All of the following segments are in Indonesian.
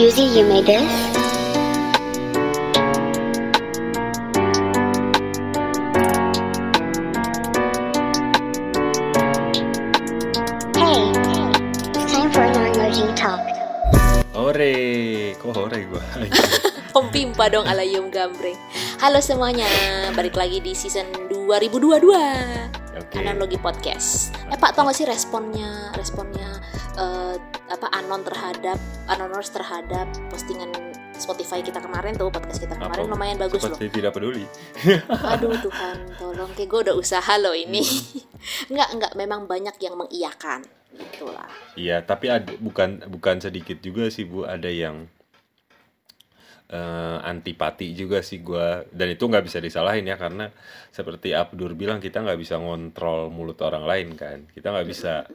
Yuzi, you made this? Hey, it's time for talk. Ore, kok ore gua? Om Pimpa dong ala Yum Gambreng Halo semuanya, balik lagi di season 2022 Oke. Analogi Podcast Eh Pak, tau gak sih responnya Responnya eh, Anon terhadap Anoners terhadap postingan Spotify kita kemarin tuh Podcast kita kemarin Apa? lumayan bagus loh Seperti tidak peduli. Aduh Tuhan, tolong Kayak gue udah usaha loh ini Hmm. Enggak, enggak, memang banyak yang mengiyakan Itulah Iya, tapi ada, bukan bukan sedikit juga sih Bu, ada yang eh, antipati juga sih gua dan itu nggak bisa disalahin ya karena seperti Abdur bilang kita nggak bisa ngontrol mulut orang lain kan kita nggak bisa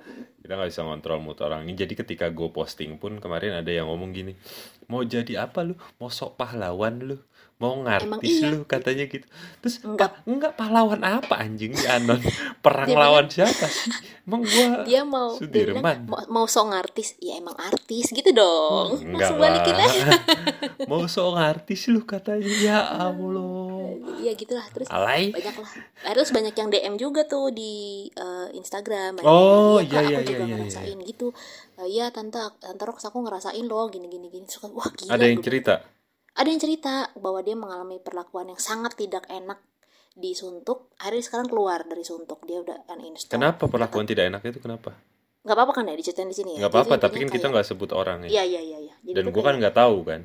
kita nggak bisa ngontrol mulut orang ini. Jadi ketika gue posting pun kemarin ada yang ngomong gini mau jadi apa lu? Mau sok pahlawan lu? Mau ngartis iya. lu? Katanya gitu. Terus Enggak. enggak enggak pahlawan apa anjing? Di anon perang Dia lawan siapa sih? Emang gua dia mau dia bilang, Sudirman mau, mau song artis ya emang artis gitu dong. Hmm, Enggak langsung balikin aja. Mau seorang artis lu katanya. Ya Allah. Iya gitulah terus Alay. banyak lah terus banyak yang DM juga tuh di eh, Instagram Oh, iya, iya, aku juga iya, iya, ngerasain gitu Eh, iya tante tante Rox aku ngerasain loh gini gini gini kan, wah gila Ada yang gua cerita. ada yang cerita bahwa dia mengalami perlakuan yang sangat tidak enak di suntuk akhirnya sekarang keluar dari suntuk dia udah uninstall Kenapa perlakuan tidak enak itu kenapa? nggak apa-apa kan ya diceritain di sini ya Nggak apa-apa, tapi kan kita nggak sebut orang ya. iya iya iya iya Jadi Dan gua kan nggak tahu kan.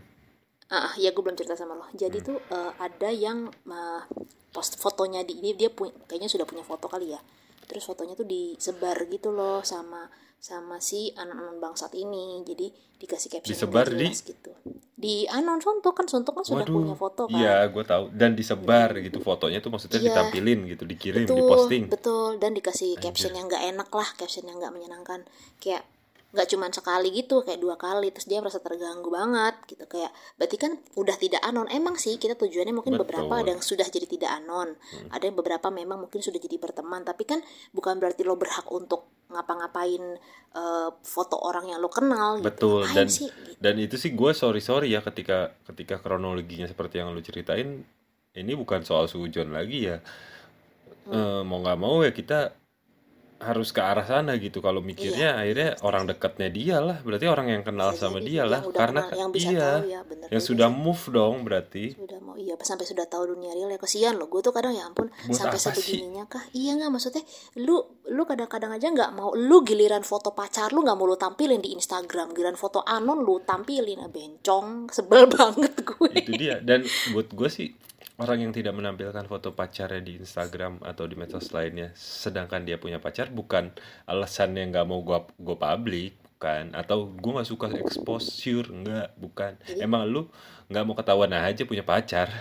Ah, ya gue belum cerita sama lo. Jadi Hmm. tuh eh, ada yang eh, post fotonya di ini dia punya kayaknya sudah punya foto kali ya. Terus fotonya tuh disebar gitu loh sama sama si anon-anon bangsat ini. Jadi dikasih caption Disebar di? gitu. Di anon Sontok kan Sontok kan sudah punya foto kan. Iya, gue tahu. Dan disebar gitu fotonya tuh maksudnya Iya. ditampilin gitu, dikirim, betul, diposting. betul dan dikasih caption yang nggak enak lah, caption yang nggak menyenangkan. Kayak nggak cuma sekali gitu kayak dua kali terus dia merasa terganggu banget gitu kayak berarti kan udah tidak anon emang sih kita tujuannya mungkin Betul. beberapa ada yang sudah jadi tidak anon ada yang beberapa memang mungkin sudah jadi berteman tapi kan bukan berarti lo berhak untuk ngapa-ngapain eh, foto orang yang lo kenal gitu. Betul Ngapain dan sih? Gitu. dan itu sih gue sorry sorry ya ketika ketika kronologinya seperti yang lu ceritain ini bukan soal sujon lagi ya Hmm. Eh, mau nggak mau ya kita harus ke arah sana gitu. Kalau mikirnya akhirnya orang dekatnya dia lah. Berarti orang yang kenal Bisa sama jadi dia lah. karena kenal, yang bisa iya tahu ya bener yang juga sudah move dong berarti. Sudah mau iya sampai sudah tahu dunia real ya kesian loh. Gue tuh kadang ya ampun Buat sampai sih? sebegininya kah? Iya nggak maksudnya lu lu kadang-kadang aja nggak mau lu giliran foto pacar lu nggak mau lu tampilin di Instagram. Giliran foto anon lu tampilin ah bencong sebel banget gue. Itu dia. Dan buat gue sih orang yang tidak menampilkan foto pacarnya di Instagram atau di medsos lainnya sedangkan dia punya pacar bukan alasannya nggak mau gue gue publik bukan. Atau gue nggak suka exposure nggak bukan. Emang lu nggak mau ketahuan aja punya pacar?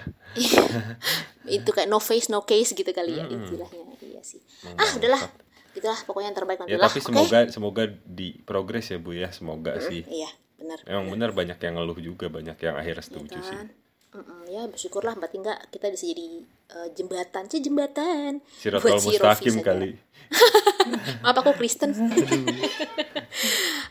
Itu kayak no face no case gitu kali ya istilahnya. Iya sih. Ah udahlah. gitulah pokoknya yang terbaik nanti ya lah tapi semoga semoga di progres ya bu ya. Semoga sih. iya benar. Emang benar banyak yang ngeluh juga banyak yang akhirnya setuju sih. kan Mm-mm, ya bersyukurlah berarti enggak kita bisa jadi eh, jembatan sih jembatan Sirotol buat si Rofi kali Maaf aku Kristen.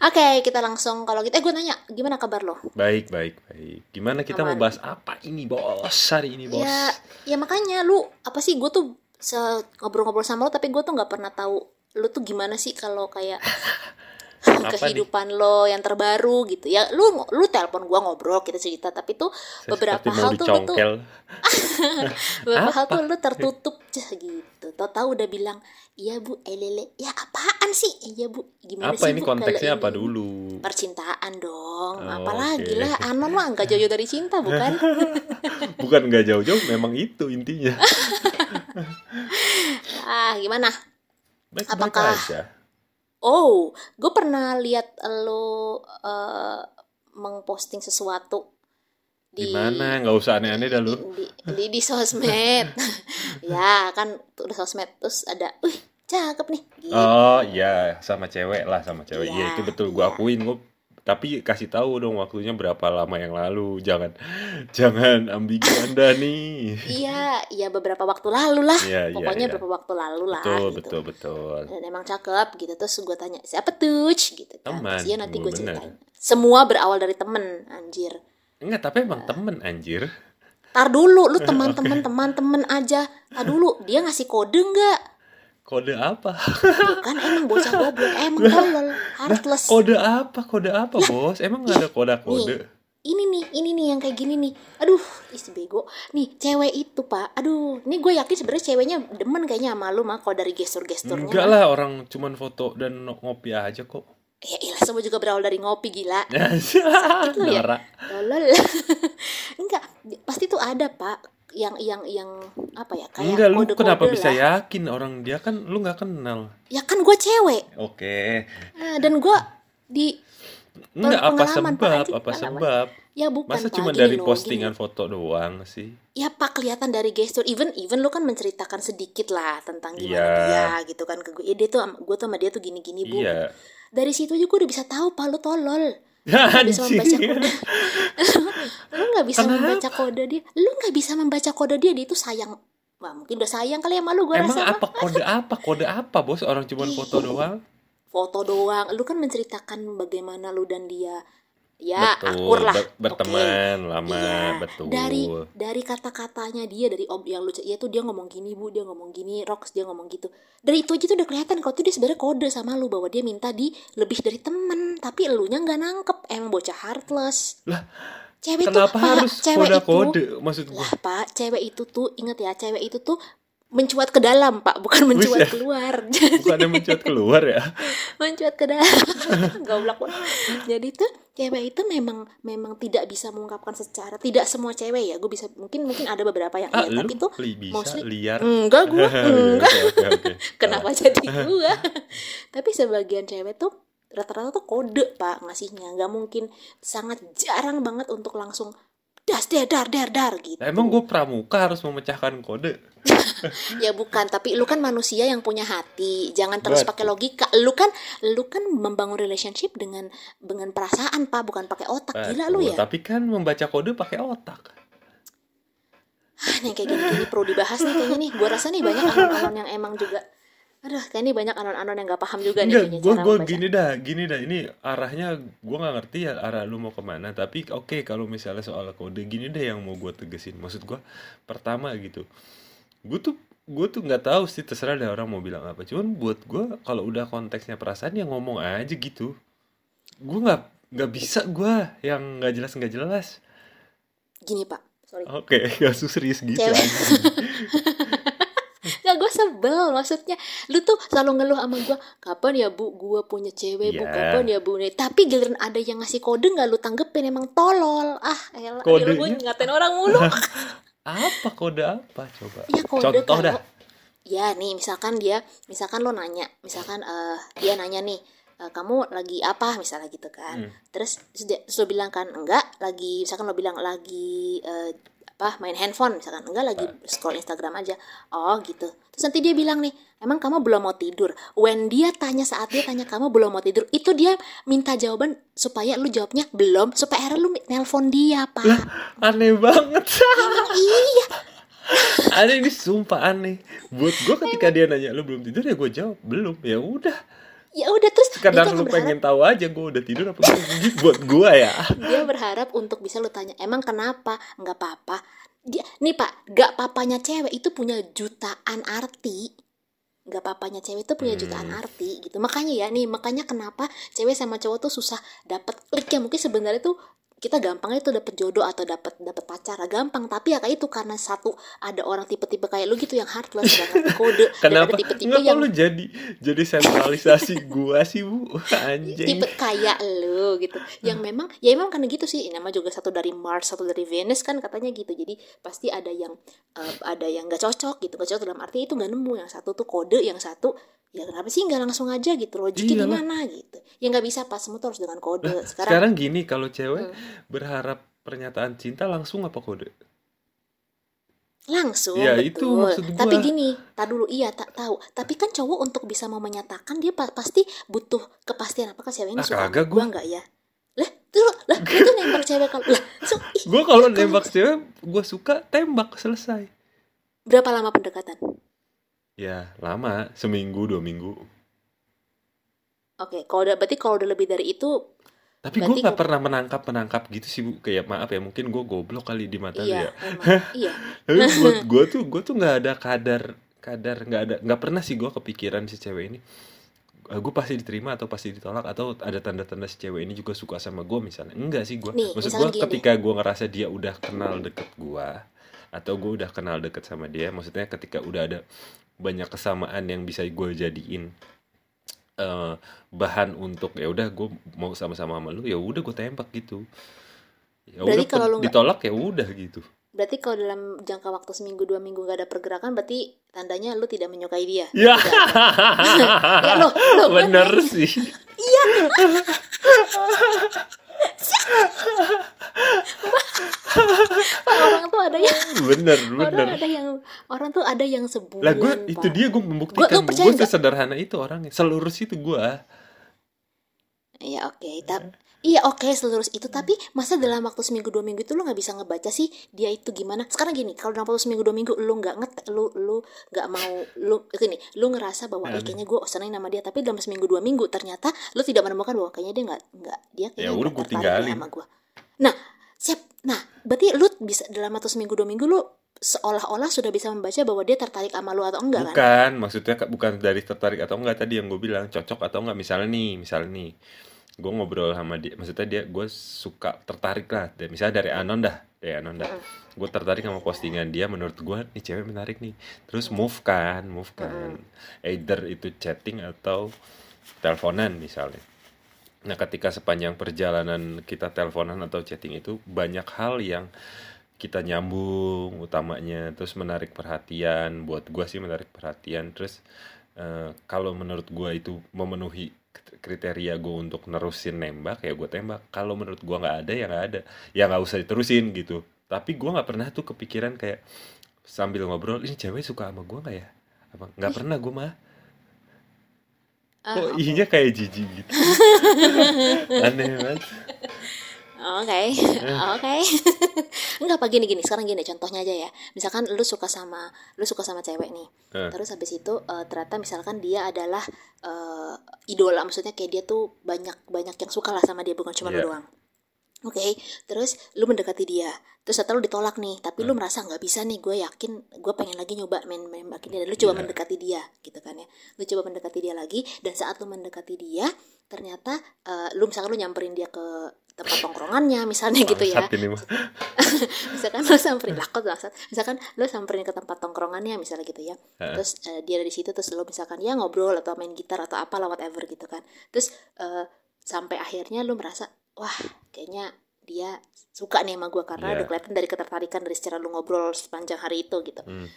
Oke, kita langsung kalau gitu. Eh, gue nanya, gimana kabar lo? baik baik baik gimana kita mau bahas apa ini bos hari ini bos Ya, ya makanya lu apa sih? Gue tuh se- ngobrol-ngobrol sama lo, tapi gue tuh nggak pernah tahu lu tuh gimana sih kalau kayak kehidupan lo yang terbaru gitu. Ya lu lu telepon gua ngobrol kita cerita. Tapi tuh Saya beberapa hal tuh lu tuh dicongkel. beberapa hal Apa? tuh lu tertutup cah gitu. Tau tahu udah bilang iya bu eh lele ya apaan sih? Iya bu gimana apa sih ini Bu, konteksnya apa ini?" dulu? Percintaan dong. Oh, apalagi oke. lah anon mah nggak jauh dari cinta bukan? Bukan nggak jauh-jauh memang itu intinya. Ah gimana? Baik Apakah- aja oh gue pernah lihat lo eh, mengposting sesuatu di mana nggak usah aneh-aneh dah lu di, di, di sosmed ya kan udah sosmed terus ada wih cakep nih gitu. oh iya sama cewek lah sama cewek Iya, iya itu betul gua iya. akuin gua tapi kasih tahu dong waktunya berapa lama yang lalu. Jangan jangan ambigu anda nih. Iya iya beberapa waktu lalu lah. Iya, pokoknya iya. beberapa waktu lalu lah betul gitu. betul betul. Dan emang cakep gitu. Terus gue tanya siapa tuh gitu kan. Teman, dia nanti gue ceritain. Semua berawal dari temen anjir. Enggak, tapi emang temen anjir. tar dulu lu teman-teman teman-teman aja. Tar dulu dia ngasih kode nggak Kode apa? Kan emang bocah goblok emang tolol heartless Kode apa? Kode apa, Bos? Emang nggak ada kode-kode? ini nih ini nih yang kayak gini nih aduh isi bego nih cewek itu pak aduh ini gue yakin sebenarnya ceweknya demen kayaknya sama lu mah kalau dari gestur-gesturnya Enggak lah, orang cuman foto dan ngopi aja kok. ya ilah semua juga berawal dari ngopi gila lu ya? Tolol enggak pasti tuh ada pak yang yang yang apa ya kayak Enggak, lu kode-kode kenapa bisa lah. yakin orang dia kan lu nggak kenal? ya kan gue cewek Oke. Eh, dan gue di Enggak apa Pak, sebab? Apa sebab? ya bukan Masa cuma dari loh, postingan gini. foto doang sih? ya pak kelihatan dari gestur even even lu kan menceritakan sedikit lah tentang gimana Iya. dia gitu kan ke gue ya, dia tuh gue tuh sama dia tuh gini gini bu Iya. dari situ aja gue udah bisa tahu pak lu tolol nggak bisa membaca kode. Lu nggak bisa Kenapa? membaca kode dia. Lu nggak bisa membaca kode dia. Dia itu sayang. Wah, mungkin udah sayang kali ya malu gue Emang rasa apa? Kode apa? Kode apa, Bos? Orang cuma foto doang? foto doang. Lu kan menceritakan bagaimana lu dan dia ya betul. akur lah ber- berteman lama, Iya, betul. dari dari kata-katanya dia dari ob yang lu ya tuh dia ngomong gini bu dia ngomong gini Rox dia ngomong gitu dari itu aja tuh udah kelihatan kalau tuh dia sebenarnya kode sama lu bahwa dia minta di lebih dari temen tapi elunya nggak nangkep emang bocah heartless Lah, cewek Kenapa tuh Pak, harus cewek kode-kode? itu Maksud gua. lah pak cewek itu tuh inget ya cewek itu tuh mencuat ke dalam pak bukan mencuat Buset. keluar Bukannya mencuat keluar ya? mencuat ke dalam goblok banget. jadi tuh cewek itu memang memang tidak bisa mengungkapkan secara tidak semua cewek ya gue bisa mungkin mungkin ada beberapa yang Ah, iya tapi tuh bisa mostly- liar. enggak gue enggak oke, oke. kenapa jadi gue tapi sebagian cewek tuh rata-rata tuh kode pak ngasihnya nggak mungkin sangat jarang banget untuk langsung das dar dar dar dar gitu. Lah, emang gue pramuka harus memecahkan kode? ya bukan. Tapi lu kan manusia yang punya hati. Jangan terus Betul. pakai logika. Lu kan lu kan membangun relationship dengan dengan perasaan pak. Bukan pakai otak. Gila lu Betul, ya. Tapi kan membaca kode pakai otak. ah nih kayak gini gini perlu dibahas nih kayaknya nih. Gua rasa nih banyak anon-anon yang emang juga aduh kayak ini banyak anon-anon yang gak paham juga nih Enggak, gue gue gini dah, gini dah. Ini arahnya gue nggak ngerti ya arah lu mau ke mana. Tapi oke kalau misalnya soal kode gini deh yang mau gue tegesin. Maksud gue pertama gitu, gue tuh gue tuh nggak tahu sih terserah deh orang mau bilang apa. Cuman buat gue kalau udah konteksnya perasaan ya ngomong aja gitu. Gue nggak nggak bisa gue yang nggak jelas nggak jelas. gini pak sorry Oke, gak serius gitu. Cewek. anjing. Gak gue sebel maksudnya Lu tuh selalu ngeluh sama gue Kapan ya bu gue punya cewek bu Iya. Kapan ya bu Nih, Tapi giliran ada yang ngasih kode gak lu tanggepin Emang tolol Ah elah gue ngatain orang mulu apa kode apa coba? Ya kode Contoh kalau- dah. Ya nih misalkan dia Misalkan lo nanya Misalkan eh, dia nanya nih eh, kamu lagi apa misalnya gitu kan Hmm. terus terus, dia, terus lo bilang kan enggak lagi misalkan lo bilang lagi eh, apa main handphone misalkan. Enggak lagi scroll Instagram aja. Oh gitu. Terus nanti dia bilang nih emang kamu belum mau tidur? When dia tanya saat dia tanya kamu belum mau tidur? Itu dia minta jawaban supaya lu jawabnya belum supaya akhirnya lu nelpon dia pak. Aneh banget. emang iya. Aneh ini sumpah aneh. Buat gue ketika dia nanya lu belum tidur? Ya gue jawab belum. Ya udah. Ya udah terus tuh lu berharap- pengen tahu aja gue udah tidur apa. Gitu buat gue ya. dia berharap untuk bisa lu tanya emang kenapa nggak apa-apa dia nih pak nggak papanya cewek itu punya jutaan arti nggak papanya cewek itu punya jutaan Hmm. arti gitu makanya ya nih makanya kenapa cewek sama cowok tuh susah dapat klik ya mungkin sebenarnya tuh kita gampangnya tuh dapet jodoh atau dapat dapat pacar gampang. Tapi ya kayak itu karena satu ada orang tipe-tipe kayak lu gitu yang heartless gak ngerti kode dan Kenapa? ada tipe-tipe Kenapa yang lu jadi jadi sentralisasi gua sih bu? Anjing. tipe kayak lu gitu. Yang memang ya emang karena gitu sih. Nama juga satu dari Mars satu dari Venus kan katanya gitu. Jadi pasti ada yang eh, ada yang nggak cocok gitu. Nggak cocok dalam arti itu nggak nemu. Yang satu tuh kode yang satu ya kenapa sih nggak langsung aja gitu logiknya Iyalah. gimana gitu ya nggak bisa pas semua tuh harus dengan kode sekarang, Sekarang gini kalau cewek Hmm. berharap pernyataan cinta langsung apa kode? langsung Ya, betul itu maksud gua. tapi gini tak dulu iya tak tahu tapi kan cowok untuk bisa mau menyatakan dia pa- pasti butuh kepastian apakah cewek ini Ah, suka sama gua. gua nggak ya lah terus lah itu nembak cewek kalau lah so, ih, Gue kalau Kalau- nembak cewek gue suka tembak selesai. berapa lama pendekatan Ya lama. Seminggu dua minggu. Oke, kalau udah berarti kalau udah lebih dari itu Tapi gue nggak gua- pernah menangkap menangkap gitu sih bu. Kayak maaf ya mungkin gue goblok kali di mata lu iya ya. emang. Iya. Tapi buat gue tuh gue tuh nggak ada kadar kadar nggak ada nggak pernah sih gue kepikiran si cewek ini. Gue pasti diterima atau pasti ditolak atau ada tanda-tanda si cewek ini juga suka sama gue misalnya. Enggak sih gue maksud gue ketika gue ngerasa dia udah kenal deket gue atau gue udah kenal deket sama dia maksudnya ketika udah ada banyak kesamaan yang bisa gue jadiin eh, bahan untuk ya udah gue mau sama-sama sama lu ya udah gue tembak gitu. Ya udah kalau ditolak ya udah gitu. Berarti kalau dalam jangka waktu seminggu dua minggu gak ada pergerakan berarti tandanya lu tidak menyukai dia? Ya, Ya, lo- lo bener sih. Pak, orang tuh ada yang Bener, orang bener. ada yang orang tuh ada yang sebulan Lah gue itu dia gue membuktikan gue nggak? sesederhana itu orangnya, selurus itu gue. Iya oke, tapi iya oke selurus itu tapi masa dalam waktu seminggu dua minggu itu lu nggak bisa ngebaca sih dia itu gimana? Sekarang gini, kalau dalam waktu seminggu dua minggu lu nggak nget, lu lu nggak mau lu gini, lu ngerasa bahwa eh, Aneh. kayaknya gue seneng sama dia, tapi dalam seminggu dua minggu ternyata lu tidak menemukan bahwa kayaknya dia nggak nggak dia kayaknya Ya udah, tertarik tinggalin. sama gue. Nah siap, nah berarti lu bisa dalam waktu seminggu dua minggu lu seolah-olah sudah bisa membaca bahwa dia tertarik sama lu atau enggak kan? Bukan, maksudnya bukan dari tertarik atau enggak tadi yang gue bilang cocok atau enggak misalnya nih, misalnya nih. Gue ngobrol sama dia, maksudnya dia gue suka tertarik lah, Dan misalnya dari Anon dah, dari Anon dah. Gue tertarik sama postingan dia, menurut gue nih cewek menarik nih. Terus move kan, move kan. Either itu chatting atau teleponan misalnya. Nah, ketika sepanjang perjalanan kita teleponan atau chatting itu banyak hal yang kita nyambung utamanya, terus menarik perhatian. Buat gua sih menarik perhatian. Terus eh, kalau menurut gua itu memenuhi kriteria gue untuk nerusin nembak ya gue tembak. Kalau menurut gua nggak ada ya nggak ada, ya nggak usah diterusin gitu. Tapi gua nggak pernah tuh kepikiran kayak sambil ngobrol ini cewek suka sama gua nggak ya? Apa nggak pernah gua mah. Ah, Kok ihinya kayak jijik gitu. Aneh banget. Oke, oke. Enggak apa gini gini. Sekarang gini contohnya aja ya. Misalkan lu suka sama lu suka sama cewek nih. Eh. Terus habis itu eh, ternyata misalkan dia adalah eh, idola, maksudnya kayak dia tuh banyak banyak yang suka lah sama dia bukan cuma Iya. lu doang. Oke, terus lu mendekati dia, terus atau lu ditolak nih, tapi Hmm. lu merasa nggak bisa nih, gue yakin gue pengen lagi nyoba main main makin dia, lu coba Iya. mendekati dia, gitu kan ya, lu coba mendekati dia lagi, dan saat lu mendekati dia, ternyata eh, lu misalkan lu nyamperin dia ke tempat tongkrongannya, misalnya gitu ya, misalkan lo samperin lah kok misalkan lo samperin ke tempat tongkrongannya misalnya gitu ya. Terus eh, dia ada di situ terus lo misalkan ya ngobrol atau main gitar atau apa lah whatever gitu kan. Terus eh, sampai akhirnya lo merasa wah kayaknya dia suka nih sama gue karena Iya. udah kelihatan dari ketertarikan dari secara lo ngobrol sepanjang hari itu gitu Hmm.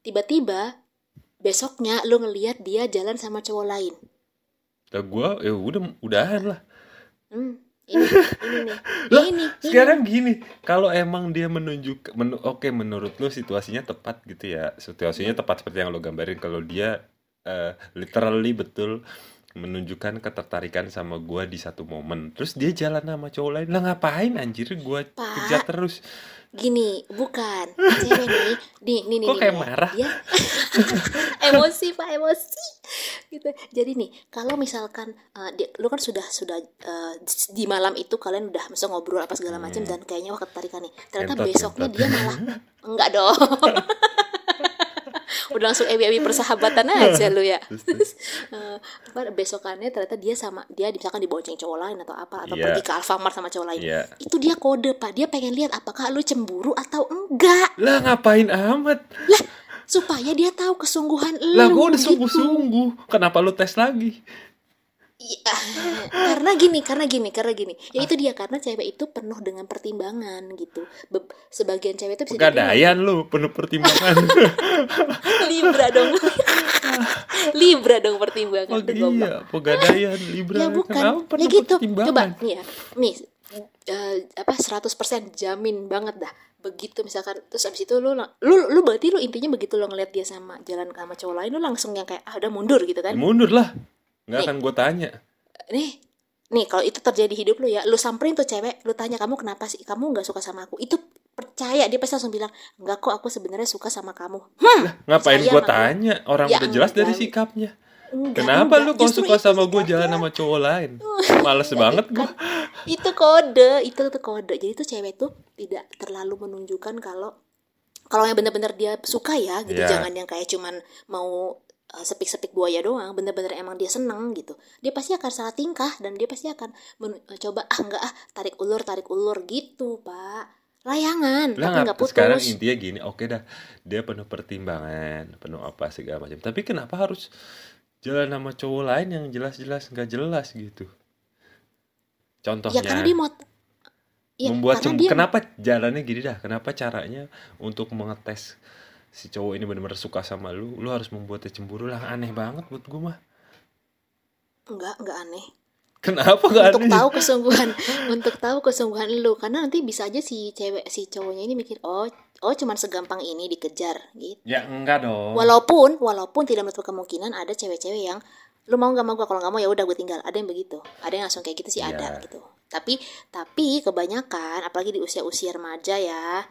tiba-tiba besoknya lo ngelihat dia jalan sama cowok lain Lah gua ya udah udahan lah. hmm, ini ini nih Lah, ini ini Sekarang gini, kalau emang dia menunjuk menu- oke menurut lu situasinya tepat gitu ya. Situasinya tepat seperti yang lo gambarin kalau dia eh, literally betul menunjukkan ketertarikan sama gua di satu momen. Terus dia jalan sama cowok lain. Lah ngapain anjir gua Pak. kejar terus. gini bukan cewek nih nih nih nih Kok nih, kayak ya. marah? Dia- emosi pak emosi gitu jadi nih kalau misalkan uh, dia, lu kan sudah sudah uh, di malam itu kalian udah bisa ngobrol apa segala macam dan kayaknya wah ketarikan nih ternyata Entot, besoknya entot. dia malah enggak dong udah langsung ewi-ewi persahabatan aja lu ya Terus, terus uh, apa, besokannya ternyata dia sama dia misalkan dibonceng cowok lain atau apa atau Iya. pergi ke Alfamart sama cowok lain Iya. itu dia kode pak dia pengen lihat apakah lu cemburu atau enggak Lah ngapain amat? lah supaya dia tahu kesungguhan lu Lah gua udah gitu. sungguh-sungguh. Kenapa lu tes lagi? Iya, karena gini, karena gini, karena gini. Ya itu dia karena cewek itu penuh dengan pertimbangan gitu. Be- sebagian cewek itu bisa Pegadaian lu penuh pertimbangan. Libra dong. Libra dong pertimbangan Oh iya, pegadaian Libra. Ya bukan. Kenapa Ya penuh gitu. pertimbangan? Coba nih ya. Nih eh, apa 100% jamin banget dah. Begitu misalkan terus abis itu lu lu lu berarti lu intinya begitu lu ngeliat dia sama jalan sama cowok lain lu langsung yang kayak ah udah mundur gitu Ya kan. mundur lah. Nggak Nih. akan gue tanya. nih nih kalau itu terjadi di hidup lu ya lu samperin tuh cewek lu tanya kamu kenapa sih kamu nggak suka sama aku itu percaya dia pasti langsung bilang enggak kok aku sebenarnya suka sama kamu hmm Ngapain Percaya gue tanya? Orang Ya udah jelas dari enggak. sikapnya. Enggak, Kenapa enggak. lu Justru suka sama gue jalan sama cowok lain? Males banget gue. itu kode itu tuh kode jadi tuh cewek tuh tidak terlalu menunjukkan kalau kalau yang bener-bener dia suka ya gitu Iya. jangan yang kayak cuman mau sepik-sepik buaya doang bener-bener emang dia seneng gitu dia pasti akan salah tingkah dan dia pasti akan uh, coba ah enggak ah tarik ulur tarik ulur gitu pak layangan Lah tapi nggak ngap- sekarang putus intinya gini, oke dah, dia penuh pertimbangan, penuh apa segala macam. Tapi kenapa harus jalan sama cowok lain yang jelas-jelas nggak jelas gitu? Contohnya, ya karena dia mau ya, membuat dia kenapa jalannya gini dah? Kenapa caranya untuk mengetes si cowok ini benar-benar suka sama lu, lu harus membuatnya cemburu lah. Aneh banget buat gue mah. enggak enggak aneh Kenapa gak untuk aneh? tahu kesungguhan untuk tahu kesungguhan lu karena nanti bisa aja si cewek si cowoknya ini mikir oh oh cuman segampang ini dikejar gitu Ya enggak dong. walaupun walaupun tidak menutup kemungkinan ada cewek-cewek yang lu mau nggak mau gue kalau nggak mau ya udah gue tinggal ada yang begitu ada yang langsung kayak gitu sih ada Iya. gitu tapi tapi kebanyakan apalagi di usia-usia remaja ya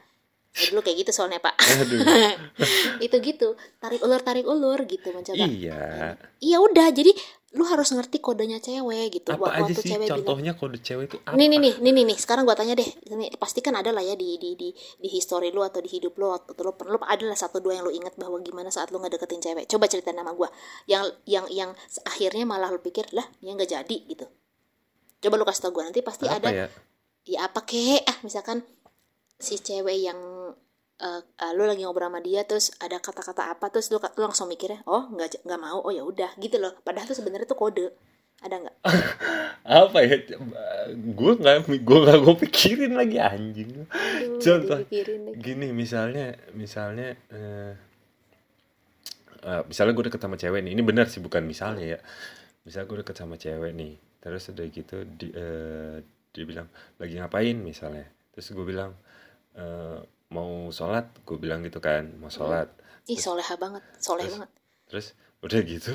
Ya dulu kayak gitu soalnya pak. Aduh. itu gitu. Tarik ulur tarik ulur gitu mencoba iya. iya udah. Jadi lu harus ngerti kodenya cewek gitu. Apa aja Waktu sih cewek bilang, contohnya kode cewek itu apa? Nih nih nih nih nih. Sekarang gua tanya deh. Ini pasti kan ada lah ya di di di di history lu atau di hidup lu atau lu perlu ada lah satu dua yang lu ingat bahwa gimana saat lu ngedeketin cewek. Coba ceritain sama gua. Yang yang yang akhirnya malah lu pikir lah dia nggak jadi gitu. Coba lu kasih tau gua. Nanti pasti Apa ada ya? ya apa kek? Ah misalkan si cewek yang eh, eh, lu lagi ngobrol sama dia terus ada kata-kata apa terus lu, lu langsung mikirnya oh nggak nggak mau oh ya udah gitu loh. Padahal tuh sebenarnya tuh kode. Ada nggak? Apa ya? Gue nggak gue nggak gue pikirin lagi anjing. Aduh, Contoh. gini misalnya misalnya eh, eh, misalnya gue deket sama cewek nih ini benar sih bukan misalnya ya. Misalnya gue deket sama cewek nih terus udah gitu di, eh, dia bilang lagi ngapain? misalnya. Terus gue bilang eh, mau sholat gue bilang gitu kan mau sholat. Ih soleha banget soleh Terus? banget. terus udah gitu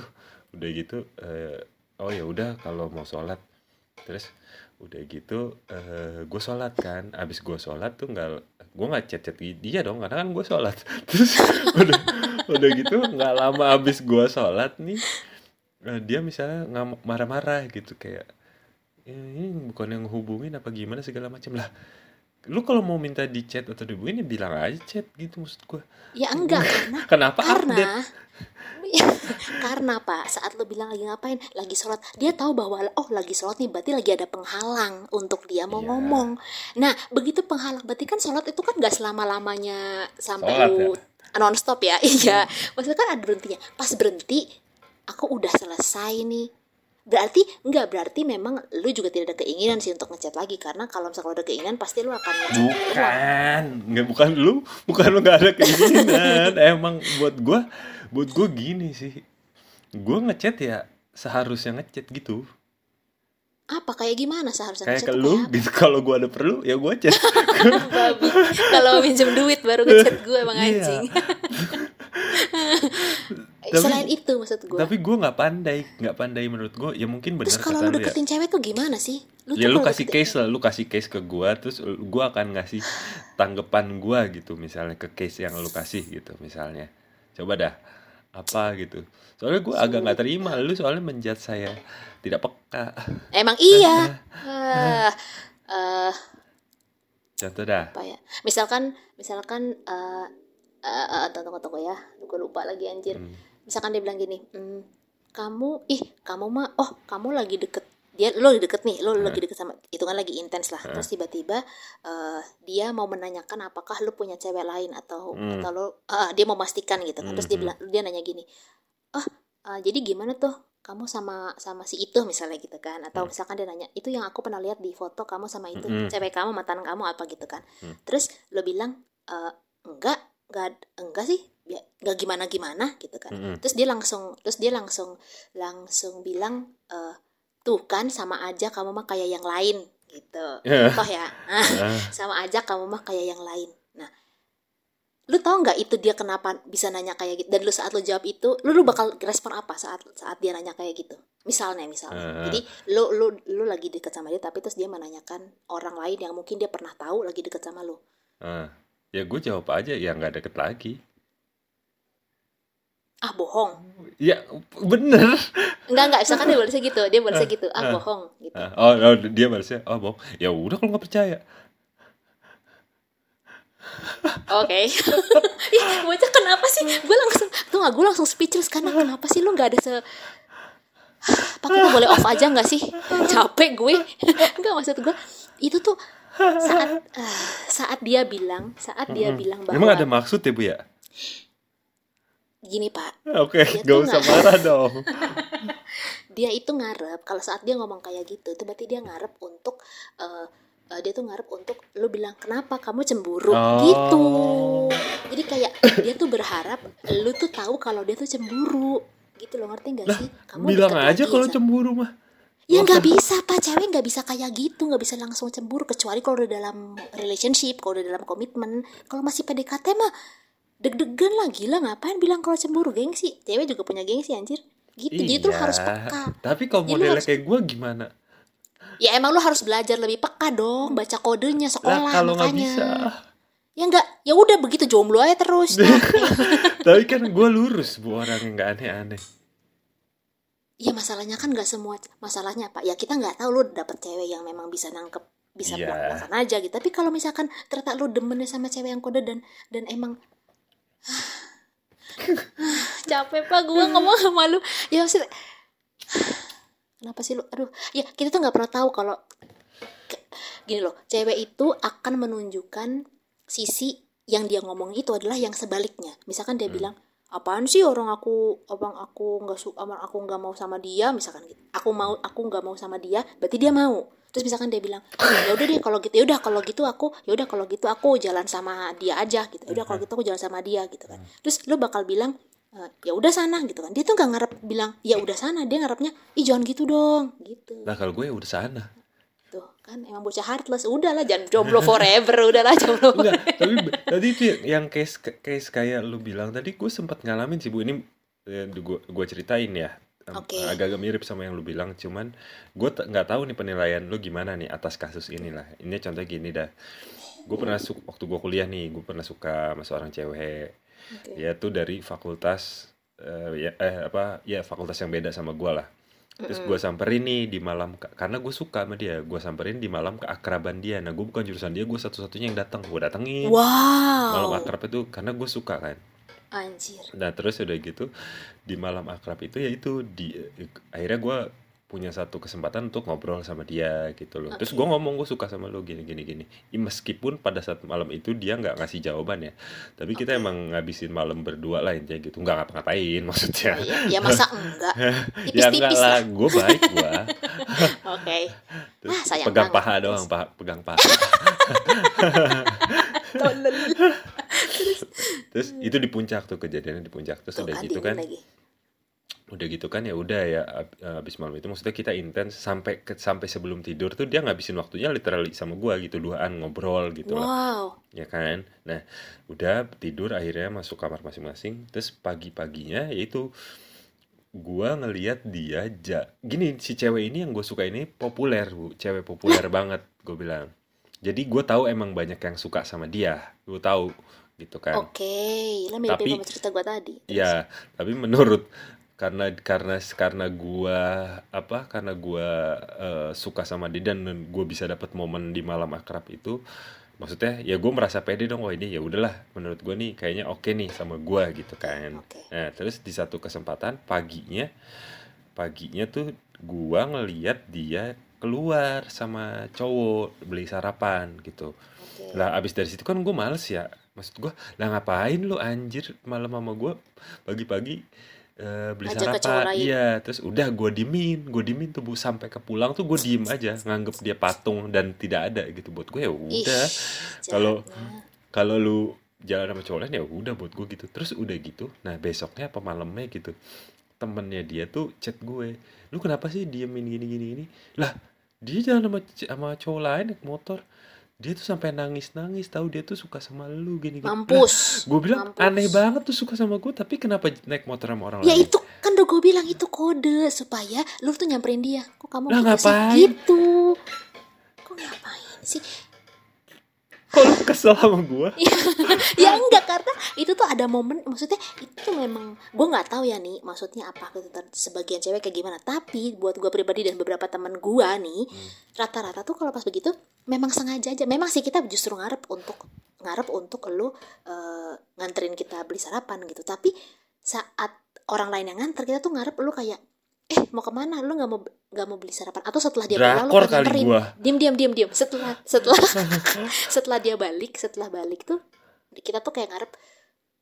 udah gitu eh, oh ya udah kalau mau sholat. Terus udah gitu eh gue sholat kan. Abis gue sholat tuh nggak gue nggak chat chat dia dong karena kan gue sholat. Terus udah udah gitu nggak lama abis gue sholat nih eh, dia misalnya nggak marah-marah gitu kayak "Eh, ini bukan yang hubungin apa gimana segala macam lah lu kalau mau minta di chat atau dihubungin ya bilang aja chat gitu maksud gue ya enggak karena kenapa update? Karena karena pak saat lo bilang lagi ngapain? Lagi sholat. Dia tahu bahwa oh lagi sholat nih berarti lagi ada penghalang untuk dia mau Iya. ngomong. Nah begitu penghalang berarti kan sholat itu kan gak selama lamanya sampai Sholat lu non stop ya? Iya. Maksudnya kan ada berhentinya. Pas berhenti aku udah selesai nih berarti enggak berarti memang lu juga tidak ada keinginan sih untuk ngechat lagi karena kalau misalnya ada keinginan pasti lu akan ngechat Bukan, nggak bukan lu, bukan lu nggak ada keinginan. Emang buat gua, buat gua gini sih. Gua ngechat ya seharusnya ngechat gitu. apa kayak gimana seharusnya Kayak ngechat ke lu kayak gitu. Kalau gua ada perlu ya gua chat. kalau minjem duit baru ngechat gue emang Iya. anjing Tapi- selain itu maksud gue Tapi gua nggak pandai, nggak pandai menurut gua. Ya mungkin benar terus kalau lu lu ya. deketin cewek tuh gimana sih Ya tuh lu kasih deketin- case lah, lu kasih case ke gua terus gua akan ngasih tanggapan gua gitu misalnya ke case yang lu kasih gitu misalnya. Coba dah apa gitu. Soalnya gua agak nggak terima lu soalnya menjat saya tidak peka. emang iya Ah, eh, Contoh dah. apa ya misalkan misalkan eh eh, eh, tunggu tunggu ya gue lupa lagi anjir Hmm. Misalkan dia bilang gini "Hmm, kamu ih kamu mah oh kamu lagi deket dia lo lagi deket nih lo lagi deket sama itu kan lagi intens lah terus tiba-tiba eh, dia mau menanyakan apakah lu punya cewek lain atau Hmm. atau lo ah, dia mau memastikan gitu kan terus dia Mhm. bilang dia nanya gini oh eh, jadi gimana tuh kamu sama sama si itu misalnya gitu kan atau Hmm. misalkan dia nanya itu yang aku pernah lihat di foto kamu sama itu Mhm. cewek kamu mantan kamu apa gitu kan Hmm. terus lo bilang "Eh, enggak enggak enggak sih ya enggak gimana gimana gitu kan. Mm-mm. terus dia langsung terus dia langsung langsung bilang eh tuh kan sama aja kamu mah kayak yang lain gitu. Ya. toh ya. Ah, Ah, sama aja kamu mah kayak yang lain. Nah lu tau nggak itu dia kenapa bisa nanya kayak gitu? Dan lu saat lu jawab itu lu lu bakal respon apa saat saat dia nanya kayak gitu? Misalnya misalnya. Ah. jadi lu lu lu lagi deket sama dia tapi terus dia menanyakan orang lain yang mungkin dia pernah tahu lagi deket sama lu. Ah. Ya gue jawab aja ya nggak deket lagi. ah bohong ya bener enggak enggak misalkan dia balasnya gitu dia balasnya gitu ah Ah. bohong gitu Ah, oh, oh, dia balasnya oh bohong ya udah kalau nggak percaya Oke. Ih, bocah kenapa sih? Gue langsung tuh nggak gue langsung speechless karena kenapa sih lu nggak ada se Pak kita boleh off aja nggak sih? Capek gue. Enggak maksud gue itu tuh saat ah, saat dia bilang saat dia bilang bahwa emang ada maksud ya bu ya? Gini pak. Oke. Dia gak usah marah dong. Dia itu ngarep kalau saat dia ngomong kayak gitu itu berarti dia ngarep untuk eh, eh, dia tuh ngarep untuk lu bilang kenapa kamu cemburu? Oh. gitu. Jadi kayak dia tuh berharap lu tuh tahu kalau dia tuh cemburu. Gitu loh ngerti gak sih? Kamu bilang aja kalau cemburu mah ya Nggak bisa pak. Cewek nggak bisa kayak gitu nggak bisa langsung cemburu kecuali kalau udah dalam relationship kalau udah dalam komitmen. Kalau masih PDKT mah deg-degan lah gila ngapain bilang kalau cemburu? Gengsi. Cewek juga punya gengsi anjir. Gitu jadi tuh Iya. harus peka. Tapi kalau modelnya harus- kayak gue gimana? Ya emang lu harus belajar lebih peka dong, baca kodenya lah sekolah kalau nggak makanya. bisa. Ya enggak, ya udah begitu jomblo aja terus. tapi kan gue lurus bu orang yang nggak aneh-aneh Iya masalahnya kan nggak semua masalahnya pak. Ya kita nggak tahu lu dapet cewek yang memang bisa nangkep bisa Iya. belak-belakan aja gitu. Tapi kalau misalkan ternyata lu demennya sama cewek yang kode dan dan emang capek pak gue ngomong sama lu. Ya maksudnya kenapa sih lu? Aduh, ya kita tuh nggak pernah tahu kalau gini loh, cewek itu akan menunjukkan sisi yang dia ngomong itu adalah yang sebaliknya. Misalkan dia bilang, apaan sih orang aku, abang aku nggak su, abang aku nggak mau sama dia, misalkan gitu. Aku mau, aku nggak mau sama dia, berarti dia mau. Terus misalkan dia bilang, ya udah deh kalau gitu, ya udah kalau gitu aku, ya udah kalau gitu aku jalan sama dia aja gitu. Ya udah kalau gitu aku jalan sama dia gitu kan. Terus lu bakal bilang, "Eh, ya udah sana gitu kan. Dia tuh nggak ngarep bilang, ya udah sana. Dia ngarepnya, ih jangan gitu dong, gitu. lah kalau gue ya udah sana kan emang bocah heartless udahlah jangan jomblo forever udahlah jomblo Enggak, tapi tadi itu yang- case case kayak lu bilang tadi gue sempat ngalamin sih bu. Ini eh, gue gue ceritain ya. Em, Oke. agak-agak mirip sama yang lu bilang cuman gue nggak tahu nih penilaian lu gimana nih atas kasus ini lah ini contoh gini dah. Gue pernah su- waktu gue kuliah nih gue pernah suka sama seorang cewek. Oke. ya tuh dari fakultas eh, ya eh apa ya fakultas yang beda sama gue lah terus gue samperin nih di malam karena gue suka sama dia gue samperin di malam keakraban dia. Nah gue bukan jurusan dia gue satu-satunya yang datang gue datengin. Malam wow akrab itu karena gue suka kan. Anjir. Nah terus udah gitu di malam akrab itu ya itu di akhirnya gue punya satu kesempatan untuk ngobrol sama dia gitu loh. Terus Oke. gue ngomong gue suka sama lo gini gini gini. Meskipun pada saat malam itu dia nggak ngasih jawaban ya. Tapi kita Oke. emang ngabisin malam berdua lah intinya gitu. Nggak ngapa-ngapain maksudnya. Ya, ya masa enggak? Ya enggak lah. lah gue baik gue oke. Terus Ah, sayang pegang banget. paha doang paha, pegang paha. Tolol. terus itu di puncak tuh kejadiannya di puncak. Terus Tuh udah gitu kan lagi. Udah gitu kan ya udah ya ab- abis malam itu maksudnya kita intens sampai ke, sampai sebelum tidur tuh dia ngabisin waktunya literally sama gua gitu duaan ngobrol gitu lah. Wow. Ya kan? Nah udah tidur akhirnya masuk kamar masing-masing terus pagi-paginya yaitu gua ngeliat dia ja gini si cewek ini yang gue suka ini populer bu. Cewek populer banget gue bilang. Jadi gue tahu emang banyak yang suka sama dia gue tahu gitu kan. Oke lah mirip Tapi- cerita gua tadi. Terus. Ya, tapi menurut karena karena karena gua apa karena gua eh, suka sama dia dan gua bisa dapat momen di malam akrab itu maksudnya ya gue merasa pede dong wah ini ya udahlah menurut gue nih kayaknya oke nih sama gua gitu kan. Oke. nah terus di satu kesempatan paginya paginya tuh gua ngeliat dia keluar sama cowok beli sarapan gitu. Oke. Lah abis dari situ kan gue males ya. Maksud gue lah ngapain lu anjir malam sama gue pagi-pagi eh, beli cowok sarapan iya terus udah gue dimin gue dimin tuh bu. Sampai ke pulang tuh gue diem aja nganggep dia patung dan tidak ada gitu. Buat gue ya udah. kalau- kalau lu jalan sama cowok lain ya udah buat gue gitu. Terus udah gitu nah besoknya apa malamnya gitu temennya dia tuh chat gue lu kenapa sih diemin gini gini gini? Lah dia jalan sama sama cowok lain naik motor dia tuh sampai nangis nangis tahu dia tuh suka sama lu gini gini mampus gue bilang Mampus. aneh banget tuh suka sama gue tapi kenapa naik motor sama orang ya lain itu kan udah gue bilang itu kode supaya lu tuh nyamperin dia kok kamu sih? ngapain? gitu kok ngapain sih kok lu kesel sama gue ya enggak karena itu tuh ada momen maksudnya itu memang gue nggak tahu ya nih maksudnya apa sebagian cewek kayak gimana. Tapi buat gue pribadi dan beberapa teman gue nih rata-rata tuh kalau pas begitu memang sengaja aja. Memang sih kita justru ngarep untuk ngarep untuk lu eh, nganterin kita beli sarapan gitu. Tapi saat orang lain yang nganter kita tuh ngarep lu kayak eh mau ke mana? Lu nggak mau nggak mau beli sarapan? Atau setelah dia pulang lu kali gua. diam diam diam diam. Setelah setelah setelah dia balik setelah balik tuh kita tuh kayak ngarep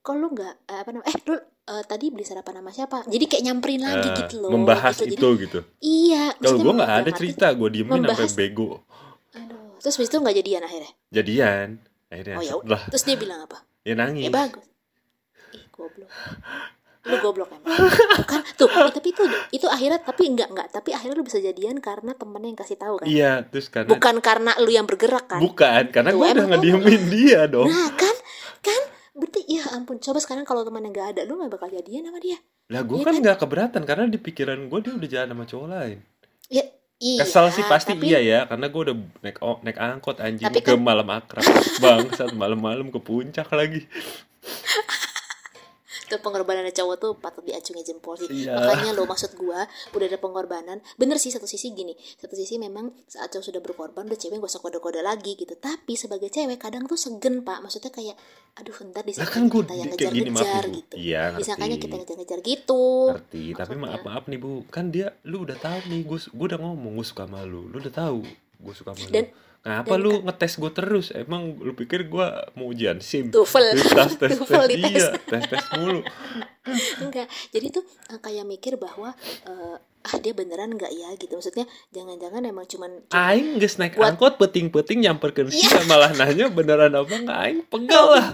kok lu nggak eh, apa namanya? Eh lu eh, tadi beli sarapan sama siapa? Jadi kayak nyamperin lagi Eh, gitu loh. membahas gitu. Jadi, itu gitu. Iya kalau gue nggak ada cerita gue diemin sampai membahas- bego. Aduh terus habis itu nggak jadian akhirnya? Jadian. Akhirnya oh ya terus dia bilang apa? Ya nangis. Ya bagus. Ih goblok lu goblok emang. Kan tuh eh, tapi itu itu akhirnya tapi enggak enggak tapi akhirnya lu bisa jadian karena temennya yang kasih tahu kan? Iya terus karena bukan karena lu yang bergerak kan? Bukan karena gue udah ngediemin dia dong. Nah kan kan berarti ya ampun coba sekarang kalau temannya nggak ada lu nggak bakal jadian sama dia. Lah gue Iya kan kan? nggak keberatan karena di pikiran gue dia udah jalan sama cowok lain. Ya iya. Kesel sih pasti tapi- iya ya karena gue udah naik oh, naik angkot anjing. Tapi ke kan- malam akrab bang saat malam-malam ke puncak lagi itu pengorbanan cowok tuh patut diacungi jempol sih. Iya. makanya lo maksud gua udah ada pengorbanan. Bener sih satu sisi gini satu sisi memang saat cowok sudah berkorban udah cewek gak usah kode-kode lagi gitu. Tapi sebagai cewek kadang tuh segen pak. Maksudnya kayak aduh ntar disangkanya kan gue kita yang kayak gini maaf ngejar-ngejar gitu. Iya disangkanya ngerti. kita ngejar-ngejar gitu. Ngerti tapi maaf maaf nih bu. Kan dia lu udah tahu nih gue gue udah ngomong gue suka sama lu. Lu udah tahu gue suka sama Dan- lu. Kenapa lu ngetes gue terus? Emang lu pikir gue mau ujian sim? TOEFL. tes tes tes dites. iya tes tes mulu. Enggak. Jadi tuh eh, kayak mikir bahwa eh, ah dia beneran nggak ya gitu maksudnya jangan-jangan emang cuman Aing geus naik Buat- angkot peting-peting nyamperkeun Iya. sia malah nanya beneran apa enggak Aing pegal lah.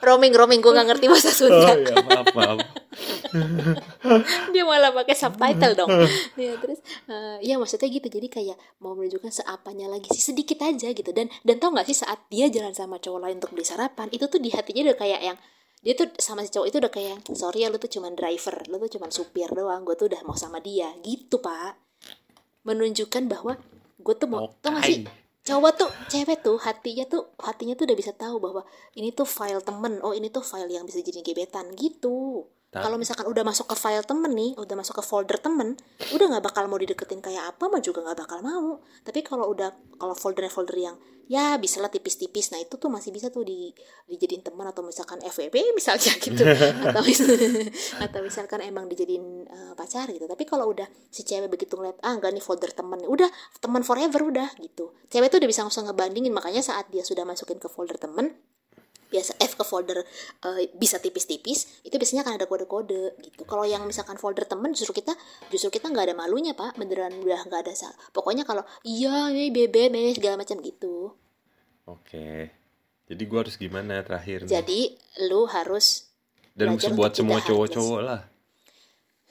roaming roaming gue nggak ngerti bahasa Oh Sunda ya maaf maaf. dia malah pakai subtitle dong ya terus eh, ya maksudnya gitu jadi kayak mau menunjukkan seapanya lagi sih sedikit aja gitu dan dan tau nggak sih saat dia jalan sama cowok lain untuk beli sarapan itu tuh di hatinya udah kayak yang dia tuh sama si cowok itu udah kayak sorry ya lu tuh cuman driver lu tuh cuman supir doang gue tuh udah mau sama dia. Gitu pak. Menunjukkan bahwa gue tuh mau tau gak sih? Okai. cowok tuh cewek tuh hatinya tuh hatinya tuh udah bisa tahu bahwa ini tuh file temen oh ini tuh file yang bisa jadi gebetan gitu kalau misalkan udah masuk ke file temen nih udah masuk ke folder temen udah nggak bakal mau dideketin kayak apa mah juga nggak bakal mau. Tapi kalau udah kalau foldernya folder yang ya bisa lah tipis-tipis nah itu tuh masih bisa tuh di dijadiin teman atau misalkan FWB misalnya gitu. Atau atau misalkan emang dijadiin eh, pacar gitu. Tapi kalau udah si cewek begitu ngeliat ah enggak nih folder temen udah teman forever udah gitu. Cewek tuh udah bisa langsung ngebandingin makanya saat dia sudah masukin ke folder temen biasa F ke folder eh, bisa tipis-tipis itu biasanya akan ada kode-kode gitu kalau yang misalkan folder temen justru kita justru kita nggak ada malunya pak beneran udah nggak ada salah pokoknya kalau iya ini bebe ini segala macam gitu Oke. Jadi gua harus gimana terakhir nih? jadi lu harus Dan buat semua cowok-cowok lah.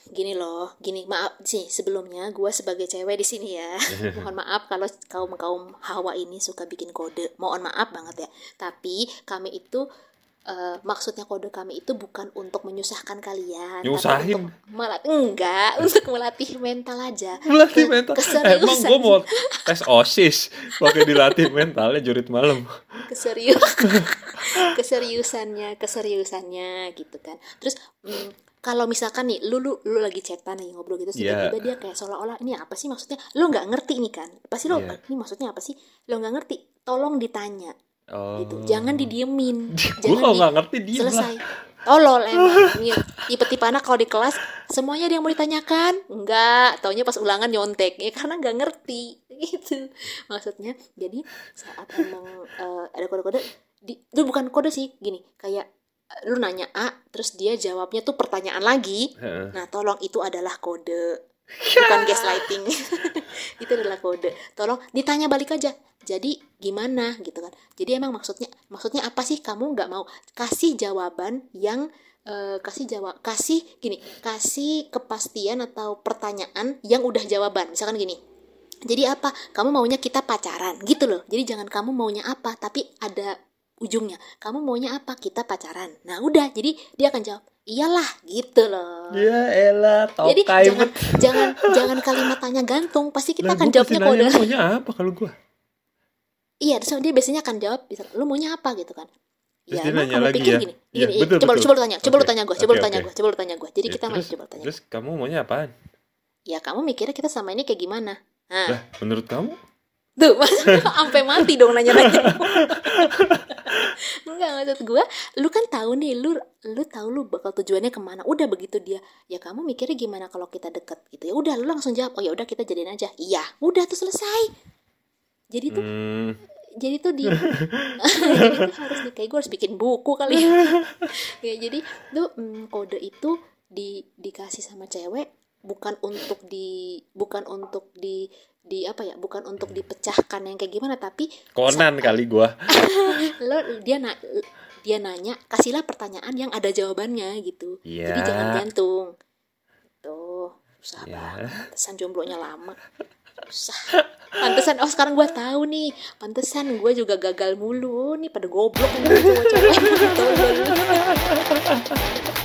Gini loh gini maaf sih sebelumnya gue sebagai cewek di sini ya mohon maaf kalau kaum kaum hawa ini suka bikin kode mohon maaf banget ya tapi kami itu eh, maksudnya kode kami itu bukan untuk menyusahkan kalian tapi Nyusahin. untuk melatih enggak untuk melatih mental aja Melatih Ke- mental. keseriusan Emang gua mau tes OSIS pakai dilatih mentalnya jurit malam. keserius keseriusannya keseriusannya gitu kan terus mm, kalau misalkan nih lu lu lu lagi chatan nih ngobrol gitu Iya. tiba-tiba dia kayak seolah-olah ini apa sih maksudnya? Lu nggak ngerti nih kan? Pasti lo Iya. ini maksudnya apa sih? Lo nggak ngerti tolong ditanya. Oh. gitu. Jangan didiemin. Jangan kalau nggak ngerti lah. selesai. Tolol emang. Nih, tipe-tipe anak kalau di kelas semuanya yang mau ditanyakan? Enggak taunya pas ulangan nyontek. Ya karena nggak ngerti. Gitu. Maksudnya jadi saat emang eh, ada kode-kode di, itu bukan kode sih gini kayak lu nanya A terus dia jawabnya tuh pertanyaan lagi. Heeh. nah tolong itu adalah kode. Bukan gaslighting. Itu adalah kode. Tolong ditanya balik aja. Jadi gimana? Gitu kan. Jadi emang maksudnya maksudnya apa sih? Kamu nggak mau kasih jawaban yang eh, kasih jawab kasih gini kasih kepastian atau pertanyaan yang udah jawaban. Misalkan gini jadi apa? Kamu maunya kita pacaran? Gitu loh. Jadi jangan kamu maunya apa tapi ada ujungnya kamu maunya apa kita pacaran nah udah jadi dia akan jawab iyalah gitu loh Ya elah, jadi tokai jangan jangan jangan kalimat tanya gantung pasti kita Lah, akan jawabnya kode "Lu maunya apa kalau gua? iya terus dia biasanya akan jawab bisa lu maunya apa gitu kan Terus ya dia emang nanya lagi pikir ya? gini Iya, gini betul, coba betul. coba lu tanya coba lu Oke, tanya gue coba lu oke, tanya oke. gue coba lu tanya gue jadi Ya, kita terus, coba lu tanya terus kamu maunya apaan? ya kamu mikirnya kita sama ini kayak gimana nah Lah, menurut kamu? Tuh, maksudnya sampai mati dong nanya-nanya. Enggak maksud gue, lu kan tahu nih, lu lu tahu lu bakal tujuannya ke mana. Udah begitu dia, ya kamu mikirnya gimana kalau kita deket gitu ya. Udah lu langsung jawab, oh ya udah kita jadiin aja. Iya, udah tuh selesai. Jadi tuh, Hmm, jadi tuh di, jadi tuh harus di kayak gue harus bikin buku kali ya. ya jadi tuh mm, kode itu di dikasih sama cewek bukan untuk di bukan untuk di di apa ya bukan untuk dipecahkan yang kayak gimana tapi Conan kali gua. lo dia na dia nanya kasihlah pertanyaan yang ada jawabannya gitu Iya. jadi jangan gantung tuh susah Ya. banget pantesan jomblonya lama susah pantesan oh sekarang gue tahu nih pantesan gue juga gagal mulu nih pada goblok kan cowok-cowok.